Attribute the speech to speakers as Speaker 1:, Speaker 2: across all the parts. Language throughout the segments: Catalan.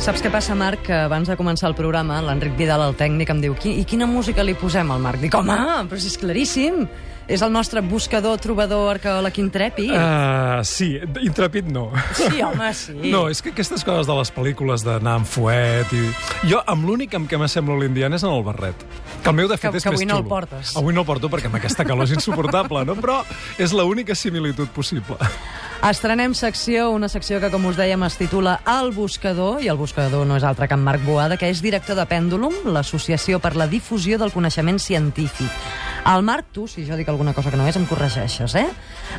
Speaker 1: Saps què passa, Marc? Que abans de començar el programa, l'Enric Vidal, el tècnic, em diu I quina música li posem al Marc? Dic, home, però és claríssim. És el nostre buscador, trobador, arqueòleg intrèpid.
Speaker 2: Uh, sí, intrèpid no.
Speaker 1: Sí, home, sí.
Speaker 2: No, és que aquestes coses de les pel·lícules d'anar amb fuet i... Jo, amb l'únic amb què m'assemblo l'indiana és en el barret. Que el meu, de fet,
Speaker 1: Que-
Speaker 2: és
Speaker 1: que
Speaker 2: més
Speaker 1: avui no el
Speaker 2: xulo.
Speaker 1: portes.
Speaker 2: Avui no el porto perquè amb aquesta calor és insuportable, no? Però és l'única similitud possible.
Speaker 1: Estrenem secció, una secció que, com us dèiem, es titula El Buscador, i el buscador no és altre que en Marc Boada, que és director de Pèndulum, l'Associació per la Difusió del Coneixement Científic. El Marc, tu, si jo dic alguna cosa que no és, em corregeixes, eh?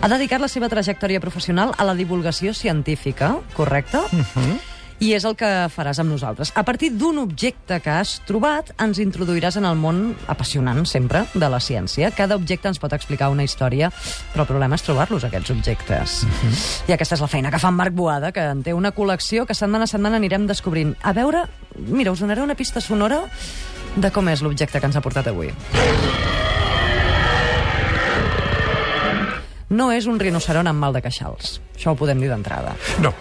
Speaker 1: Ha dedicat la seva trajectòria professional a la divulgació científica, correcte? Uh -huh. I és el que faràs amb nosaltres. A partir d'un objecte que has trobat, ens introduiràs en el món apassionant, sempre, de la ciència. Cada objecte ens pot explicar una història, però el problema és trobar-los, aquests objectes. Uh -huh. I aquesta és la feina que fa en Marc Boada, que en té una col·lecció que setmana a setmana anirem descobrint. A veure, mira, us donaré una pista sonora de com és l'objecte que ens ha portat avui. No és un rinoceron amb mal de queixals. Això ho podem dir d'entrada.
Speaker 2: No,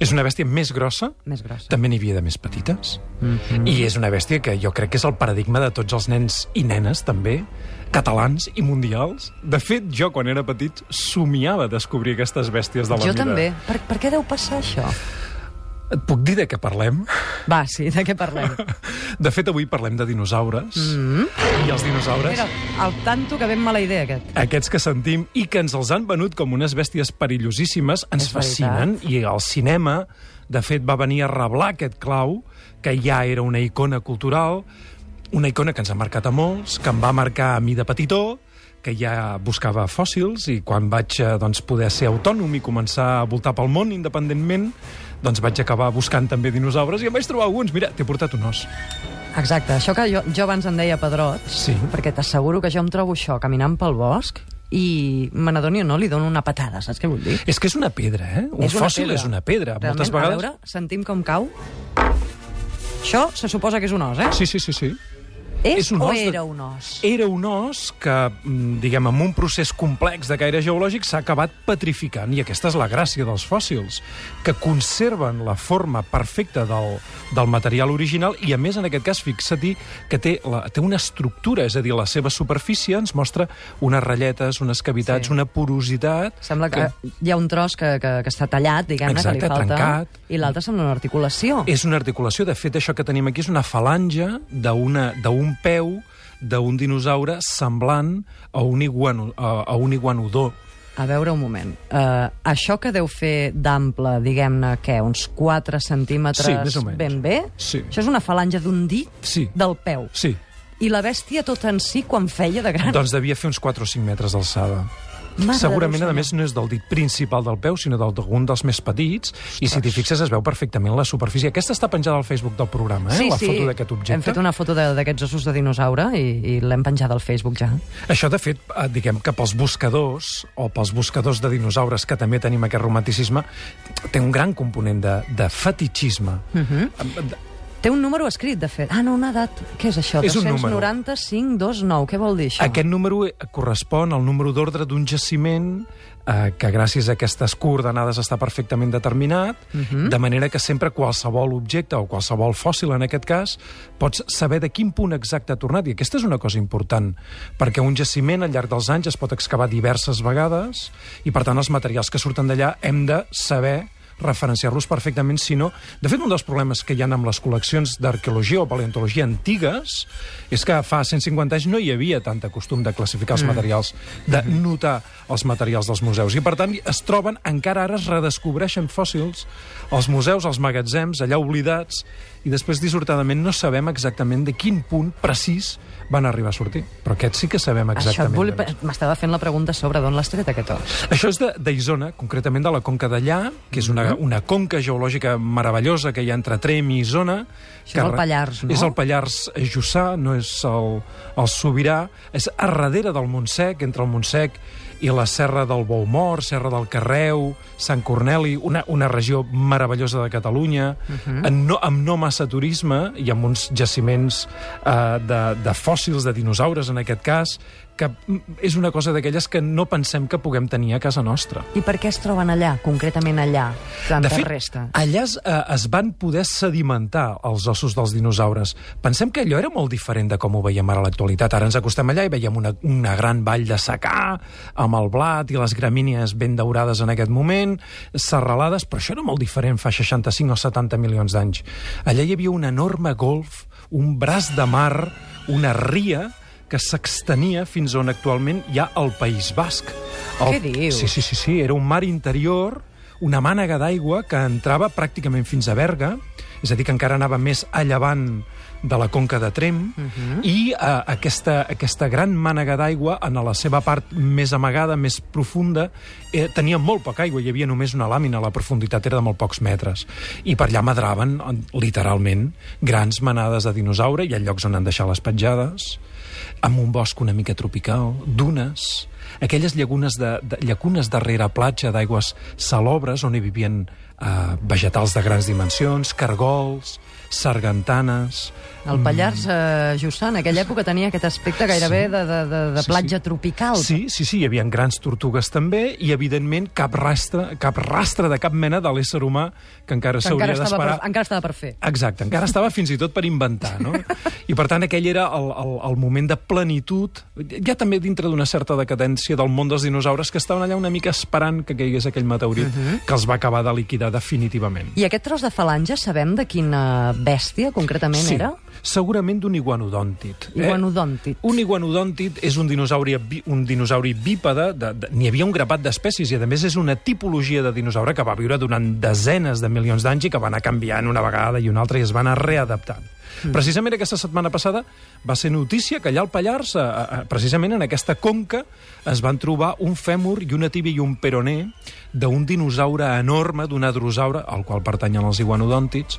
Speaker 2: és una bèstia més grossa,
Speaker 1: més grossa.
Speaker 2: també n'hi havia de més petites. Mm -hmm. I és una bèstia que jo crec que és el paradigma de tots els nens i nenes, també, catalans i mundials. De fet, jo, quan era petit, somiava descobrir aquestes bèsties de la
Speaker 1: Jo
Speaker 2: vida.
Speaker 1: també. Per, per què deu passar això?
Speaker 2: Et puc dir de què parlem?
Speaker 1: Va, sí, de què parlem?
Speaker 2: De fet, avui parlem de dinosaures. Mm -hmm. I els dinosaures...
Speaker 1: Mira, el tanto que ben mala idea, aquest.
Speaker 2: Aquests que sentim i que ens els han venut com unes bèsties perillosíssimes ens
Speaker 1: És veritat.
Speaker 2: fascinen i el cinema, de fet, va venir a reblar aquest clau que ja era una icona cultural, una icona que ens ha marcat a molts, que em va marcar a mi de petitó, que ja buscava fòssils i quan vaig eh, doncs, poder ser autònom i començar a voltar pel món independentment, doncs vaig acabar buscant també dinosaures i em vaig trobar alguns. Mira, t'he portat un os.
Speaker 1: Exacte, això que jo, jo abans en deia Pedrot,
Speaker 2: Sí.
Speaker 1: perquè t'asseguro que jo em trobo això caminant pel bosc i me n'adoni o no, li dono una patada, saps què vull dir?
Speaker 2: És que és una pedra, eh? Un
Speaker 1: És
Speaker 2: fòssil
Speaker 1: pedra.
Speaker 2: és una pedra.
Speaker 1: Realment,
Speaker 2: Moltes vegades...
Speaker 1: A veure, sentim com cau. Això se suposa que és un os, eh?
Speaker 2: Sí, sí, sí, sí.
Speaker 1: És,
Speaker 2: és un
Speaker 1: o
Speaker 2: os de-
Speaker 1: era un os?
Speaker 2: Era un os que, mm, diguem, amb un procés complex de caire geològic s'ha acabat petrificant, i aquesta és la gràcia dels fòssils, que conserven la forma perfecta del, del material original, i a més, en aquest cas, fixa-t'hi que té, la, té una estructura, és a dir, la seva superfície ens mostra unes ratlletes, unes cavitats,
Speaker 1: Sí.
Speaker 2: una porositat...
Speaker 1: Sembla que, hi ha un tros que, que, que està tallat, diguem-ne, que li falta,
Speaker 2: trencat.
Speaker 1: i l'altre sembla una articulació.
Speaker 2: És una articulació, de fet, això que tenim aquí és una falange d'una- d'un peu d'un dinosaure semblant a un, iguano, a, a un iguanodó.
Speaker 1: A veure, un moment. Uh, això que deu fer d'ample, diguem-ne, què, uns 4 centímetres
Speaker 2: Sí,
Speaker 1: ben bé?
Speaker 2: Sí.
Speaker 1: Això és una falange d'un dit
Speaker 2: Sí.
Speaker 1: del peu.
Speaker 2: Sí,
Speaker 1: I la bèstia tota en si, quan feia de gran?
Speaker 2: doncs devia fer uns 4 o 5 metres d'alçada.
Speaker 1: Mare
Speaker 2: Segurament,
Speaker 1: Déu,
Speaker 2: a més, no és del dit principal del peu, sinó del- d'algun dels més petits, i si t'hi fixes es veu perfectament la superfície. Aquesta està penjada al Facebook del programa, eh?
Speaker 1: Sí,
Speaker 2: la
Speaker 1: sí.
Speaker 2: foto d'aquest objecte.
Speaker 1: Hem fet una foto d'aquests ossos de dinosaure i, i l'hem penjada al Facebook ja.
Speaker 2: Això, de fet, eh, diguem que pels buscadors, o pels buscadors de dinosaures, que també tenim aquest romanticisme, té un gran component de, de fetichisme. Uh
Speaker 1: Mhm.
Speaker 2: -huh.
Speaker 1: Té un número escrit, de fet. Ah, no, una edat. Què és això?
Speaker 2: És un número.
Speaker 1: 29529. Què vol dir això?
Speaker 2: Aquest número eh, correspon al número d'ordre d'un jaciment eh, que gràcies a aquestes coordenades està perfectament determinat, uh -huh. de manera que sempre qualsevol objecte o qualsevol fòssil, en aquest cas, pots saber de quin punt exacte ha tornat. I aquesta és una cosa important, perquè un jaciment al llarg dels anys es pot excavar diverses vegades i, per tant, els materials que surten d'allà hem de saber referenciar-los perfectament, si no... De fet, un dels problemes que hi ha amb les col·leccions d'arqueologia o paleontologia antigues és que fa 150 anys no hi havia tanta costum de classificar els materials, de notar els materials dels museus. I, per tant, es troben, encara ara es redescobreixen fòssils als museus, als magatzems, allà oblidats, i després, dissortadament, no sabem exactament de quin punt precís van arribar a sortir. Però aquest sí que sabem exactament. és.
Speaker 1: M'estava fent la pregunta sobre d'on l'has tret, aquest os.
Speaker 2: Això és de- d'Isona, concretament de la Conca d'Allà, que és una, una conca geològica meravellosa que hi ha entre Trem i Isona.
Speaker 1: Això
Speaker 2: que
Speaker 1: és el Pallars, no?
Speaker 2: És el Pallars Jussà, no és el, el Sobirà. És a darrere del Montsec, entre el Montsec i la Serra del Boumort, Serra del Carreu, Sant Corneli, una, una regió meravellosa de Catalunya, amb, no, amb no massa turisme i amb uns jaciments eh, de, de fòssils, de dinosaures en aquest cas, que és una cosa d'aquelles que no pensem que puguem tenir a casa nostra.
Speaker 1: I per què es troben allà, concretament allà, tanta
Speaker 2: De fet,
Speaker 1: resta?
Speaker 2: allà es, eh, es van poder sedimentar els ossos dels dinosaures. Pensem que allò era molt diferent de com ho veiem ara a l'actualitat. Ara ens acostem allà i veiem una, una gran vall de secà, amb el blat i les gramínies ben daurades en aquest moment, serralades, però això era molt diferent fa 65 o 70 milions d'anys. Allà hi havia un enorme golf, un braç de mar, una ria, que s'extenia fins on actualment hi ha el País Basc. El...
Speaker 1: Què dius?
Speaker 2: Sí, sí, sí, sí, era un mar interior, una mànega d'aigua que entrava pràcticament fins a Berga, és a dir, que encara anava més a llevant de la conca de Trem, uh -huh. i eh, aquesta, aquesta gran mànega d'aigua, en la seva part més amagada, més profunda, eh, tenia molt poca aigua, hi havia només una làmina, la profunditat era de molt pocs metres. I per allà madraven, en- literalment, grans manades de dinosaure, hi ha llocs on han deixat les petjades, amb un bosc una mica tropical, dunes, aquelles llagunes de, de, llacunes darrere platja d'aigües salobres on hi vivien eh, vegetals de grans dimensions, cargols, sargantanes...
Speaker 1: El Pallars eh, Jussà en aquella època tenia aquest aspecte gairebé de, de, de, de
Speaker 2: Sí,
Speaker 1: platja
Speaker 2: sí.
Speaker 1: tropical.
Speaker 2: Sí, sí, sí, hi havia grans tortugues també i, evidentment, cap rastre, cap rastre de cap mena de l'ésser humà que encara s'hauria d'esperar.
Speaker 1: per, encara estava per fer.
Speaker 2: Exacte, encara estava fins i tot per inventar, no? I per tant aquell era el, el, el moment de plenitud, ja també dintre d'una certa decadència del món dels dinosaures que estaven allà una mica esperant que caigués aquell meteorit que els va acabar de liquidar definitivament.
Speaker 1: I aquest tros de falange sabem de quina bèstia concretament
Speaker 2: sí,
Speaker 1: era?
Speaker 2: Segurament d'un iguanodòntit.
Speaker 1: Iguanodòntit.
Speaker 2: Un iguanodòntit és un dinosauri, un dinosauri bípede, de, de, n'hi havia un grapat d'espècies i a més és una tipologia de dinosaure que va viure durant desenes de milions d'anys i que va anar canviant una vegada i una altra i es va anar readaptant. Mm. Precisament aquesta setmana passada va ser notícia que allà al Pallars, a, a, precisament en aquesta conca, es van trobar un fèmur i una tíbia i un peroné d'un dinosaure enorme, d'un adrosaure, al qual pertanyen els iguanodòntits,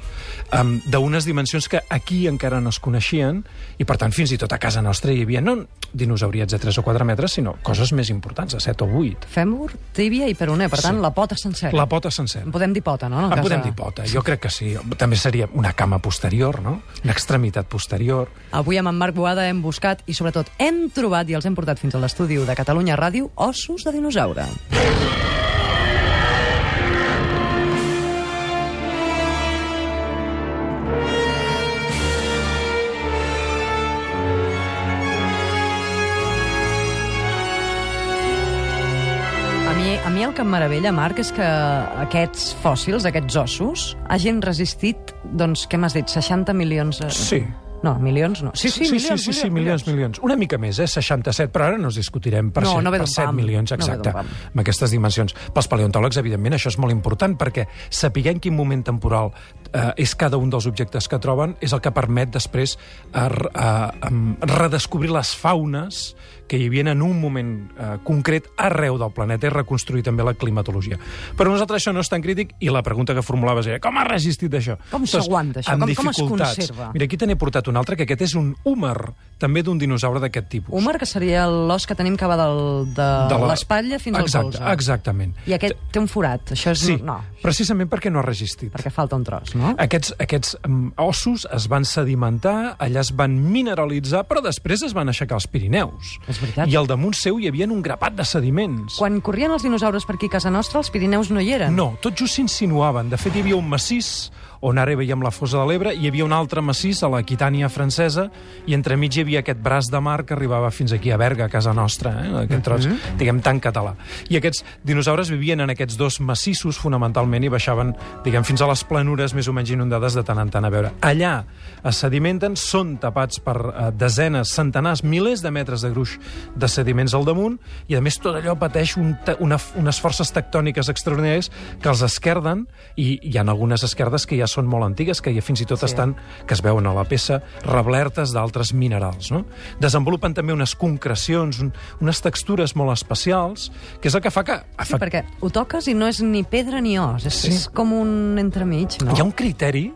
Speaker 2: um, d'unes dimensions que aquí encara no es coneixien, i per tant fins i tot a casa nostra hi havia no dinosauriets de 3 o 4 metres, sinó coses més importants, de 7 o 8.
Speaker 1: Fèmur, tíbia i peroné, per tant,
Speaker 2: Sí.
Speaker 1: la pota sencera.
Speaker 2: La pota sencera.
Speaker 1: En podem dir pota, no? En
Speaker 2: En
Speaker 1: cas
Speaker 2: podem
Speaker 1: de-
Speaker 2: dir pota, jo crec que sí. També seria una cama posterior, no? Una extremitat posterior.
Speaker 1: Avui amb en Marc Boada hem buscat i sobretot hem trobat i els hem portat fins a l'estudi de Catalunya Ràdio ossos de dinosaure. Que em meravella, Marc, és que aquests fòssils, aquests ossos, hagin resistit, doncs, què m'has dit, 60 milions... eh,
Speaker 2: Sí.
Speaker 1: No, milions no. Sí, sí,
Speaker 2: sí,
Speaker 1: milions,
Speaker 2: sí, sí, sí, milions, milions. Una mica més, eh? 67, però ara no ens discutirem per,
Speaker 1: No,
Speaker 2: set,
Speaker 1: no ve
Speaker 2: per
Speaker 1: d'un
Speaker 2: 7
Speaker 1: pam.
Speaker 2: milions,
Speaker 1: No
Speaker 2: exacte,
Speaker 1: pam.
Speaker 2: amb aquestes dimensions. Pels paleontòlegs, evidentment, això és molt important, perquè saber en quin moment temporal eh, és cada un dels objectes que troben és el que permet després r- eh, em, redescobrir les faunes que hi havia en un moment eh, concret arreu del planeta i reconstruir també la climatologia. Però a nosaltres això no és tan crític i la pregunta que formulaves era com ha resistit això?
Speaker 1: Com s'aguanta això?
Speaker 2: amb
Speaker 1: Com- com es conserva?
Speaker 2: Mira, aquí te n'he portat un altre, que aquest és un húmer, també d'un dinosaure d'aquest tipus.
Speaker 1: Húmer, que seria l'os que tenim que va del, de,
Speaker 2: De la-
Speaker 1: l'espatlla fins
Speaker 2: Exacte,
Speaker 1: al colze.
Speaker 2: Exactament.
Speaker 1: I aquest té un forat. Això és...
Speaker 2: Sí,
Speaker 1: No,
Speaker 2: precisament perquè no ha resistit.
Speaker 1: perquè falta un tros, no?
Speaker 2: Aquests, aquests um, ossos es van sedimentar, allà es van mineralitzar, però després es van aixecar els Pirineus.
Speaker 1: És veritat.
Speaker 2: I al damunt seu hi havia un grapat de sediments.
Speaker 1: Quan corrien els dinosaures per aquí a casa nostra, els Pirineus no hi eren.
Speaker 2: No, tot just s'insinuaven. De fet, hi havia un massís on ara veiem la fossa de l'Ebre, hi havia un altre massís a Aquitània francesa, i entremig hi havia aquest braç de mar que arribava fins aquí a Berga, a casa nostra, eh? aquest tros, diguem, tan català. I aquests dinosaures vivien en aquests dos massissos, fonamentalment, i baixaven, diguem, fins a les planures més o menys inundades de tant en tant a veure. Allà es sedimenten, són tapats per eh, desenes, centenars, milers de metres de gruix de sediments al damunt, i a més tot allò pateix un, una, unes forces tectòniques extraordinàries que els esquerden, i hi ha algunes esquerdes que ja són molt antigues, que ja fins i tot
Speaker 1: Sí.
Speaker 2: estan, que es veuen a la peça, reblertes d'altres minerals. No? Desenvolupen també unes concrecions, un, unes textures molt especials, que és el que fa que...
Speaker 1: Sí, perquè ho toques i no és ni pedra ni os. És,
Speaker 2: Sí.
Speaker 1: és com un entremig, no?
Speaker 2: Hi ha un criteri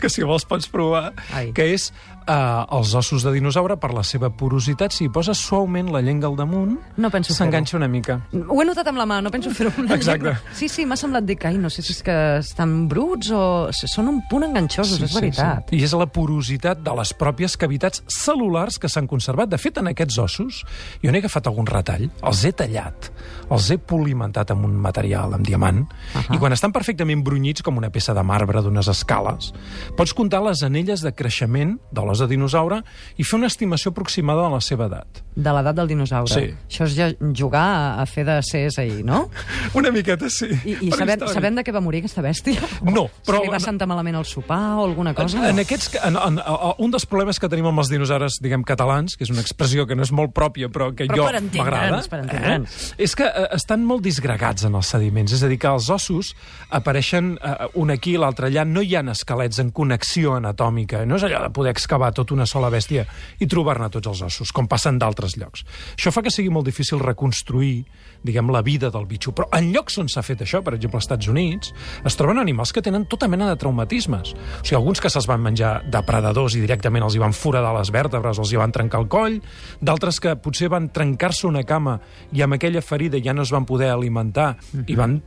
Speaker 2: que si vols pots provar,
Speaker 1: Ai.
Speaker 2: que és eh, els ossos de dinosaure, per la seva porositat, si hi poses suaument la llengua al damunt,
Speaker 1: No penso
Speaker 2: s'enganxa una mica.
Speaker 1: Ho he notat amb la mà, no penso fer-ho amb la
Speaker 2: Exacte.
Speaker 1: llengua. Sí, sí, m'ha semblat dir que, ai, no sé si és que estan bruts o... Són un punt enganxosos, és veritat.
Speaker 2: Sí. I és la porositat de les pròpies cavitats cel·lulars que s'han conservat. De fet, en aquests ossos, jo n'he agafat algun retall, els he tallat, els he polimentat amb un material, amb diamant, uh -huh. i quan estan perfectament brunyits, com una peça de marbre d'unes escales, pots comptar les anelles de creixement de de dinosaure i fer una estimació aproximada de la seva edat.
Speaker 1: De l'edat del dinosaure.
Speaker 2: Sí.
Speaker 1: Això és ja jugar a, a fer de CSI, no?
Speaker 2: Una miqueta, sí.
Speaker 1: I, i sabem,
Speaker 2: història.
Speaker 1: sabem de què va morir aquesta bèstia?
Speaker 2: No, però-
Speaker 1: Si li va sentar malament el sopar o alguna cosa?
Speaker 2: En aquests, en, en, en, un dels problemes que tenim amb els dinosaures, diguem, catalans, que és una expressió que no és molt pròpia, però que
Speaker 1: Però
Speaker 2: jo m'agrada, eh, és que eh, estan molt disgregats en els sediments. És a dir, que els ossos apareixen eh, un aquí i l'altre allà. No hi ha esquelets en connexió anatòmica. No és allò de poder excavar tota una sola bèstia i trobar-ne tots els ossos, com passen d'altres llocs. Això fa que sigui molt difícil reconstruir diguem, la vida del bitxo. Però en llocs on s'ha fet això, per exemple, als Estats Units, es troben animals que tenen tota mena de traumatismes. O sigui, alguns que se'ls van menjar depredadors i directament els hi van foradar les vèrtebres, els hi van trencar el coll, d'altres que potser van trencar-se una cama i amb aquella ferida ja no es van poder alimentar i van,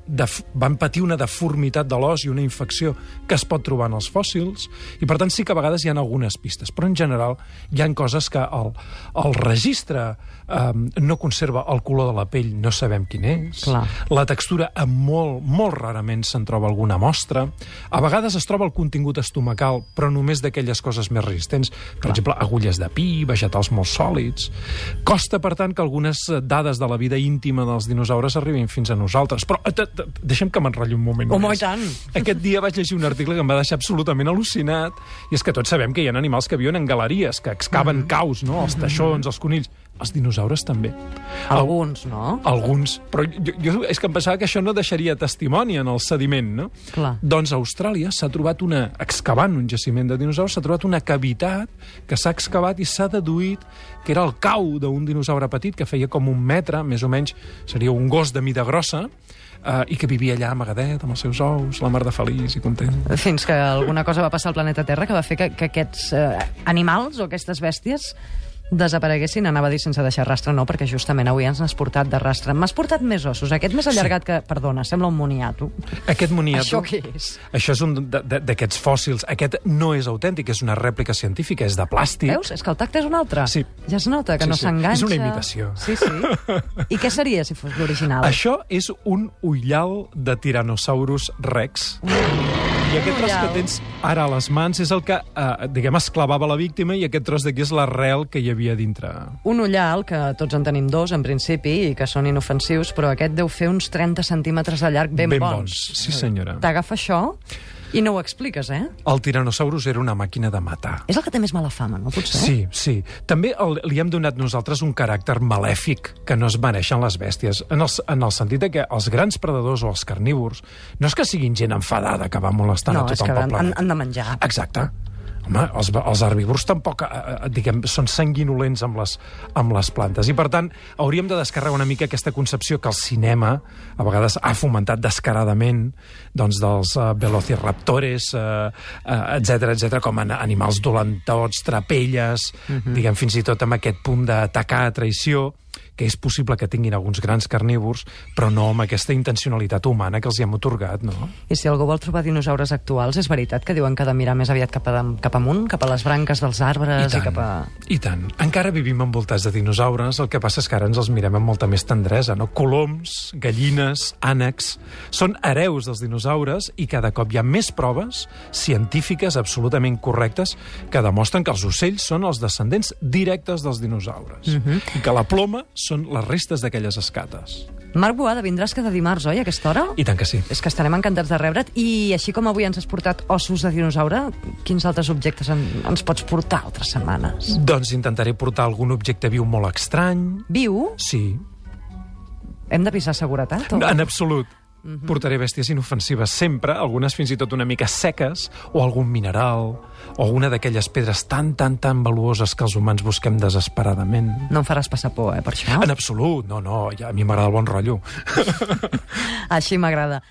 Speaker 2: van patir una deformitat de l'os i una infecció que es pot trobar en els fòssils, i per tant sí que a vegades hi ha algunes pistes, però en general hi han coses que el, el registre eh, no conserva el color de la pell, no sabem quin és.
Speaker 1: Clar.
Speaker 2: La textura, molt, molt rarament se'n troba alguna mostra. A vegades es troba el contingut estomacal, però només d'aquelles coses més resistents. Per exemple, agulles de pi, vegetals molt sòlids. Costa, per tant, que algunes dades de la vida íntima dels dinosaures arribin fins a nosaltres. Però deixem que m'enrotlli un moment.
Speaker 1: Home, tant.
Speaker 2: Aquest dia vaig llegir un article que em va deixar absolutament al·lucinat, i és que tots sabem que hi ha animals que viuen en galeries, que excaven caus, no? Els teixons, els conills. Els dinosaures també.
Speaker 1: Alguns, no?
Speaker 2: Alguns. Però jo, jo és que em pensava que això no deixaria testimoni en el sediment, no?
Speaker 1: Clar.
Speaker 2: Doncs a Austràlia s'ha trobat una... excavant un jaciment de dinosaures, s'ha trobat una cavitat que s'ha excavat i s'ha deduït que era el cau d'un dinosaure petit que feia com un metre, més o menys, seria un gos de mida grossa, eh, i que vivia allà amagadet amb els seus ous, la mar de feliç i content.
Speaker 1: Fins que alguna cosa va passar al planeta Terra que va fer que, que aquests eh, animals o aquestes bèsties desapareguessin, anava a dir sense deixar rastre, no, perquè justament avui ens n'has portat de rastre. M'has portat més ossos, aquest més allargat que, perdona, sembla un moniato.
Speaker 2: Aquest moniato...
Speaker 1: Això què és?
Speaker 2: Això és un d'aquests fòssils. Aquest no és autèntic, és una rèplica científica, és de plàstic.
Speaker 1: Veus? És que el tacte és un altre.
Speaker 2: Sí.
Speaker 1: Ja es nota que
Speaker 2: Sí,
Speaker 1: no
Speaker 2: sí.
Speaker 1: s'enganxa.
Speaker 2: És una imitació.
Speaker 1: Sí, sí. I què seria si fos l'original?
Speaker 2: Això és un ullal de Tyrannosaurus rex. I aquest tros que tens ara a les mans és el que, eh, diguem, es clavava la víctima i aquest tros d'aquí és l'arrel que hi havia dintre.
Speaker 1: Un ullal, que tots en tenim dos, en principi, i que són inofensius, però aquest deu fer uns 30 centímetres de llarg ben,
Speaker 2: Ben
Speaker 1: bons.
Speaker 2: bons, sí, senyora.
Speaker 1: T'agafa això i no ho expliques, eh?
Speaker 2: El Tyrannosaurus era una màquina de matar.
Speaker 1: És el que té més mala fama, no? Potser?
Speaker 2: Sí, sí. També el, li hem donat nosaltres un caràcter malèfic que no es mereixen les bèsties, en el, en el sentit de que els grans predadors o els carnívors no és que siguin gent enfadada que va molestant
Speaker 1: No,
Speaker 2: a
Speaker 1: és
Speaker 2: tothom
Speaker 1: que
Speaker 2: pel
Speaker 1: han,
Speaker 2: planeta.
Speaker 1: han de menjar.
Speaker 2: Exacte. Home, els, els herbívors tampoc, eh, eh, diguem, són sanguinolents amb les, amb les plantes. I, per tant, hauríem de descarregar una mica aquesta concepció que el cinema a vegades ha fomentat descaradament doncs, dels uh, velociraptores, uh, uh, etc etc com a animals dolentots, trapelles, uh -huh. diguem, fins i tot amb aquest punt d'atacar a traïció, que és possible que tinguin alguns grans carnívors, però no amb aquesta intencionalitat humana que els hi hem otorgat, no?
Speaker 1: I si algú vol trobar dinosaures actuals, és veritat que diuen que ha de mirar més aviat cap, a, cap amunt, cap a les branques dels arbres i,
Speaker 2: tant,
Speaker 1: cap a...
Speaker 2: I tant. Encara vivim envoltats de dinosaures, el que passa és que ara ens els mirem amb molta més tendresa, no? Coloms, gallines, ànecs... Són hereus dels dinosaures i cada cop hi ha més proves científiques absolutament correctes que demostren que els ocells són els descendents directes dels dinosaures uh -huh. i que la ploma són les restes d'aquelles escates.
Speaker 1: Marc Boada, vindràs cada dimarts, oi, a aquesta hora?
Speaker 2: I tant que sí.
Speaker 1: És que estarem encantats de rebre't. I així com avui ens has portat ossos de dinosaure, quins altres objectes en, ens pots portar altres setmanes?
Speaker 2: Doncs intentaré portar algun objecte viu molt estrany.
Speaker 1: Viu?
Speaker 2: Sí,
Speaker 1: Hem d'avisar seguretat? O...
Speaker 2: En absolut. Portaré bèsties inofensives sempre, algunes fins i tot una mica seques, o algun mineral, o una d'aquelles pedres tan, tan, tan valuoses que els humans busquem desesperadament.
Speaker 1: No em faràs passar por, eh, per això?
Speaker 2: En absolut, no, no, ja, a mi m'agrada el bon rotllo.
Speaker 1: Així m'agrada.